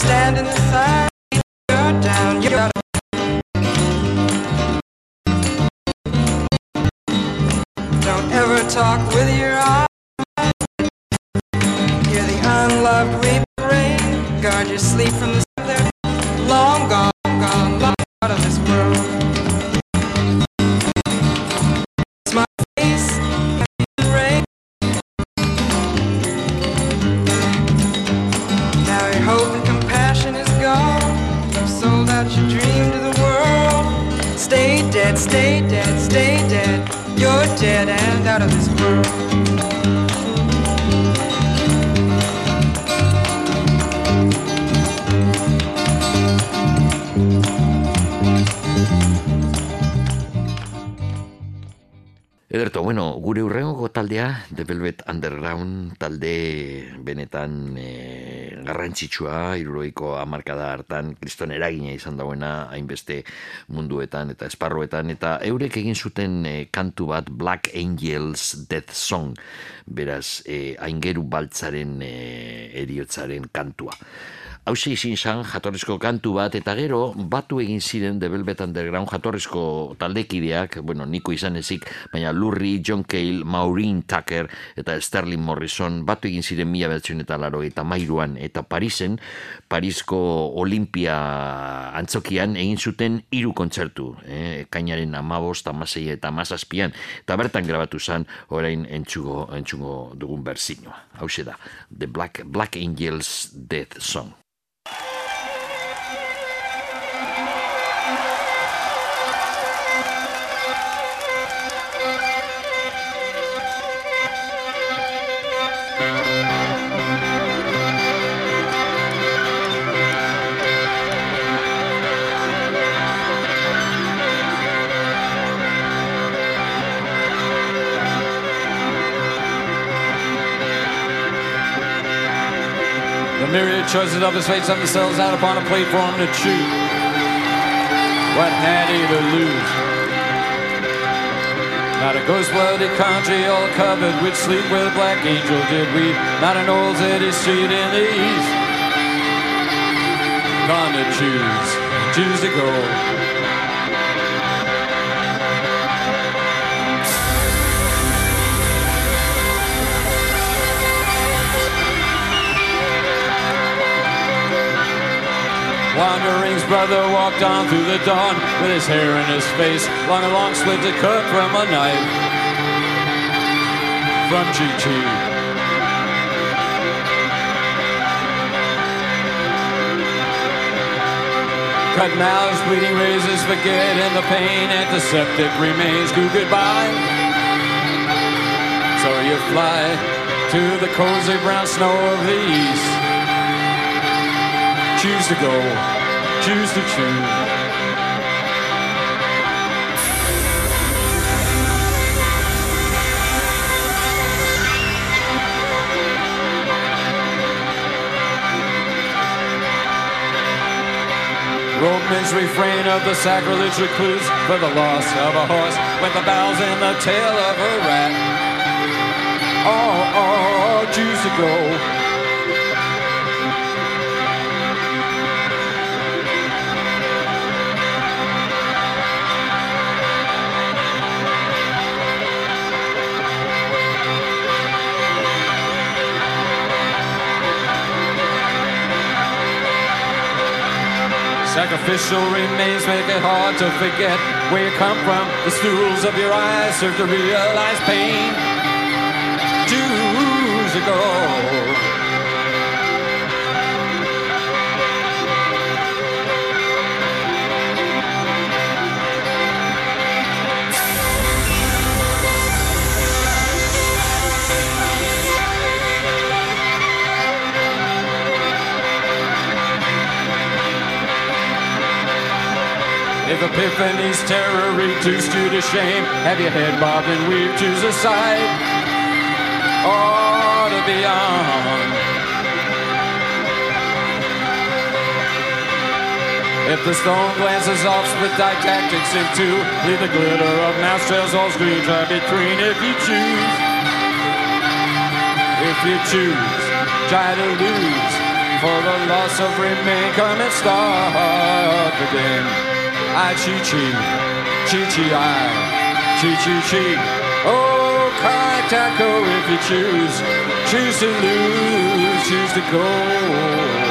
Stand in the sun. You're down. You're down. Don't ever talk with your eyes. Hear the unloved weep rain. Guard your sleep from the The Velvet Underground talde benetan e, garrantzitsua, iruroiko amarkada hartan, kriston eragina izan dauena, hainbeste munduetan eta esparroetan, eta eurek egin zuten e, kantu bat Black Angels Death Song, beraz, e, aingeru baltzaren e, eriotzaren kantua. Hause izin zan jatorrizko kantu bat, eta gero batu egin ziren The Velvet Underground jatorrizko taldekideak, bueno, niko izan ezik, baina Lurri, John Cale, Maureen Tucker eta Sterling Morrison batu egin ziren mila behatzen eta laro eta mairuan eta Parisen, Parisko Olimpia antzokian egin zuten hiru kontzertu, eh, kainaren amabost, amasei eta amazazpian, eta bertan grabatu zen orain entxugo, entxugo dugun berzinoa. Hau da, The Black, Black Angels Death Song. Myriad choices of his fate set themselves out upon a plate for him to choose. What had he to lose? Not a ghost blooded country all covered with sleep where the black angel did weep. Not an old city street in the east. Gonna choose, choose to go. Wandering's brother walked on through the dawn with his hair in his face, long and long split to cut from a knife. From Chi-Chi. Cut mouths, bleeding razors, forget, and the pain antiseptic remains. Goo goodbye. So you fly to the cozy brown snow of the east. Choose to go, choose to choose. Ropeman's refrain of the sacrilege recluse for the loss of a horse with the bells in the tail of a rat. Oh, oh, oh, oh choose to go. Sacrificial remains make it hard to forget where you come from. The stools of your eyes serve to realize pain. Choose to go. If Epiphany's terror reduced you to shame, have your head bobbed and weave, choose a side or to be on. If the stone glances off, split didactics in two, leave the glitter of mouse all screens right between. If you choose, if you choose, try to lose. For the loss of remain, come and start again. I chi chi, chi chi I, chi chi chi. Oh, kai taco if you choose, choose to lose, choose to go.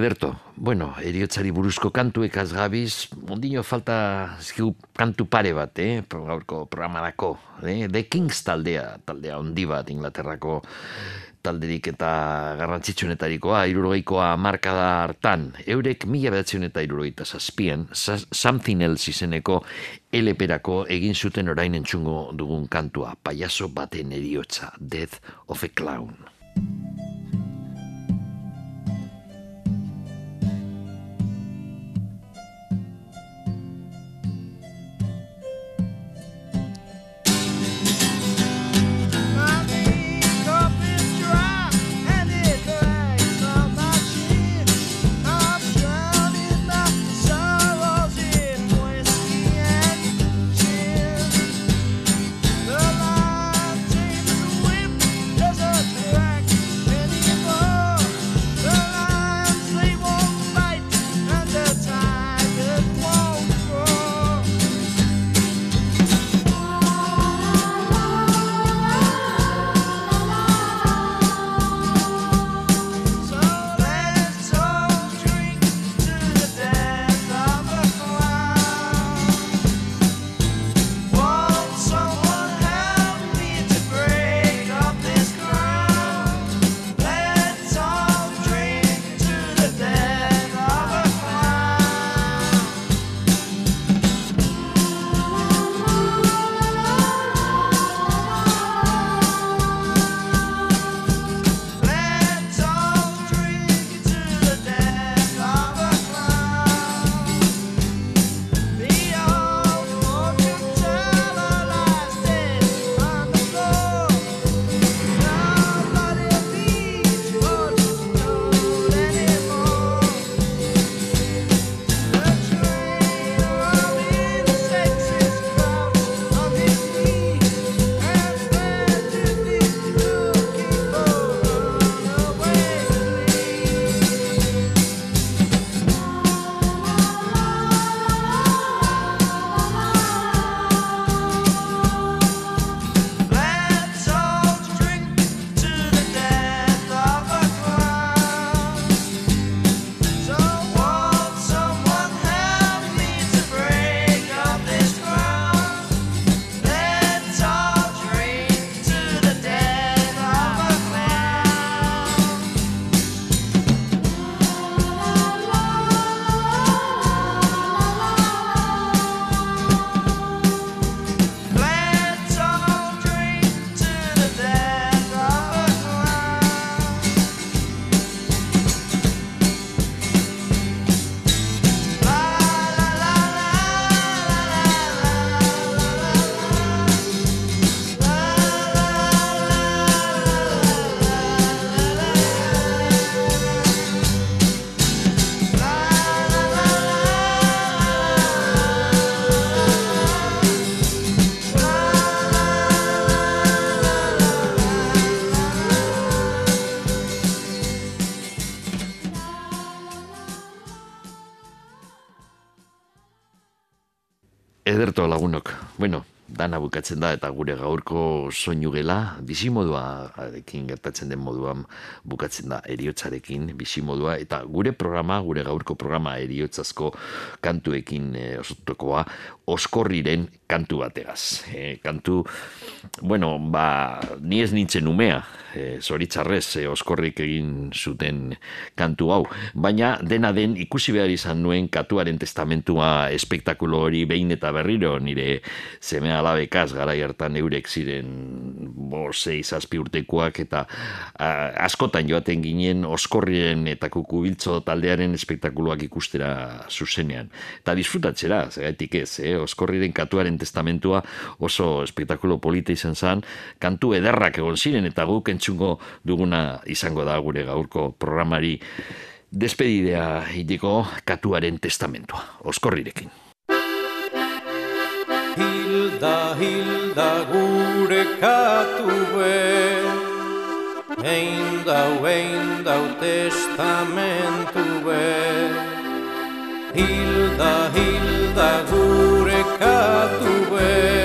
Ederto, bueno, eriotzari buruzko kantuek azgabiz, ondino falta zkigu kantu pare bat, eh, gaurko programarako, eh? The Kings taldea, taldea ondi bat Inglaterrako talderik eta garrantzitsuenetarikoa, irurogeikoa markada hartan, eurek mila behatzen eta irurogeita zazpian, Something Else izeneko eleperako egin zuten orain entzungo dugun kantua, payaso baten eriotza, Death of a Clown. Bukatzen da eta gure gaurko soinu gela bizimodua arekin gertatzen den moduan bukatzen da eriotzarekin bizimodua eta gure programa, gure gaurko programa eriotzazko kantuekin e, osotokoa oskorriren kantu bategaz. E, kantu, bueno, ba, ni ez nintzen umea, e, zoritzarrez e, oskorrik egin zuten kantu hau, baina dena den ikusi behar izan nuen katuaren testamentua espektakulo hori behin eta berriro nire zemea alabekaz gara hartan eurek ziren bosei zazpi urtekoak eta a, askotan joaten ginen oskorriren eta kukubiltzo taldearen espektakuluak ikustera zuzenean. Eta disfrutatzera, zergatik ez, eh? oskorriren katuaren testamentua oso espektakulo polita izan zen, kantu ederrak egon ziren eta guk entzungo duguna izango da gure gaurko programari. Despedidea hitiko katuaren testamentua, oskorrirekin. Hilda, Hilda gure katue. Ein dau, ein dau testamentu be Hilda, Hilda gure katue. Ein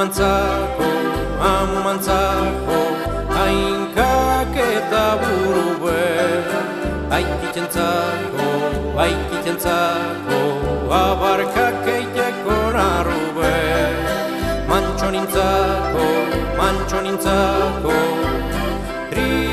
amantzako, amantzako, hainkak eta buru be. Aikitzen zako, aikitzen zako, abarkak eiteko narru be. Mantxo nintzako, mantxo nintzako, tri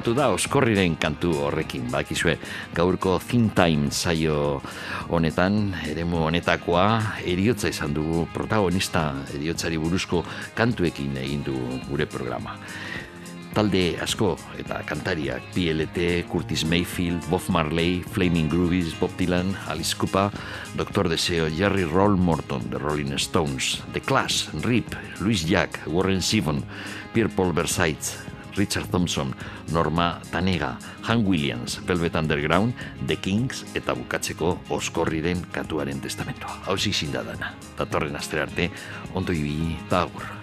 bukatu da oskorriren kantu horrekin. Bakizue, gaurko Thin Time saio honetan, eremu honetakoa, eriotza izan dugu protagonista eriotzari buruzko kantuekin egin du gure programa. Talde asko eta kantariak PLT, Curtis Mayfield, Bob Marley, Flaming Groovies, Bob Dylan, Alice Cooper, Doctor Deseo, Jerry Roll Morton, The Rolling Stones, The Clash, Rip, Louis Jack, Warren Zevon, Pierre Paul Versailles, Richard Thompson, Norma Tanega, Han Williams, Velvet Underground, The Kings eta bukatzeko oskorriren katuaren testamentoa. Hau zizin da dana. Datorren astre arte, ondo ibili eta agur.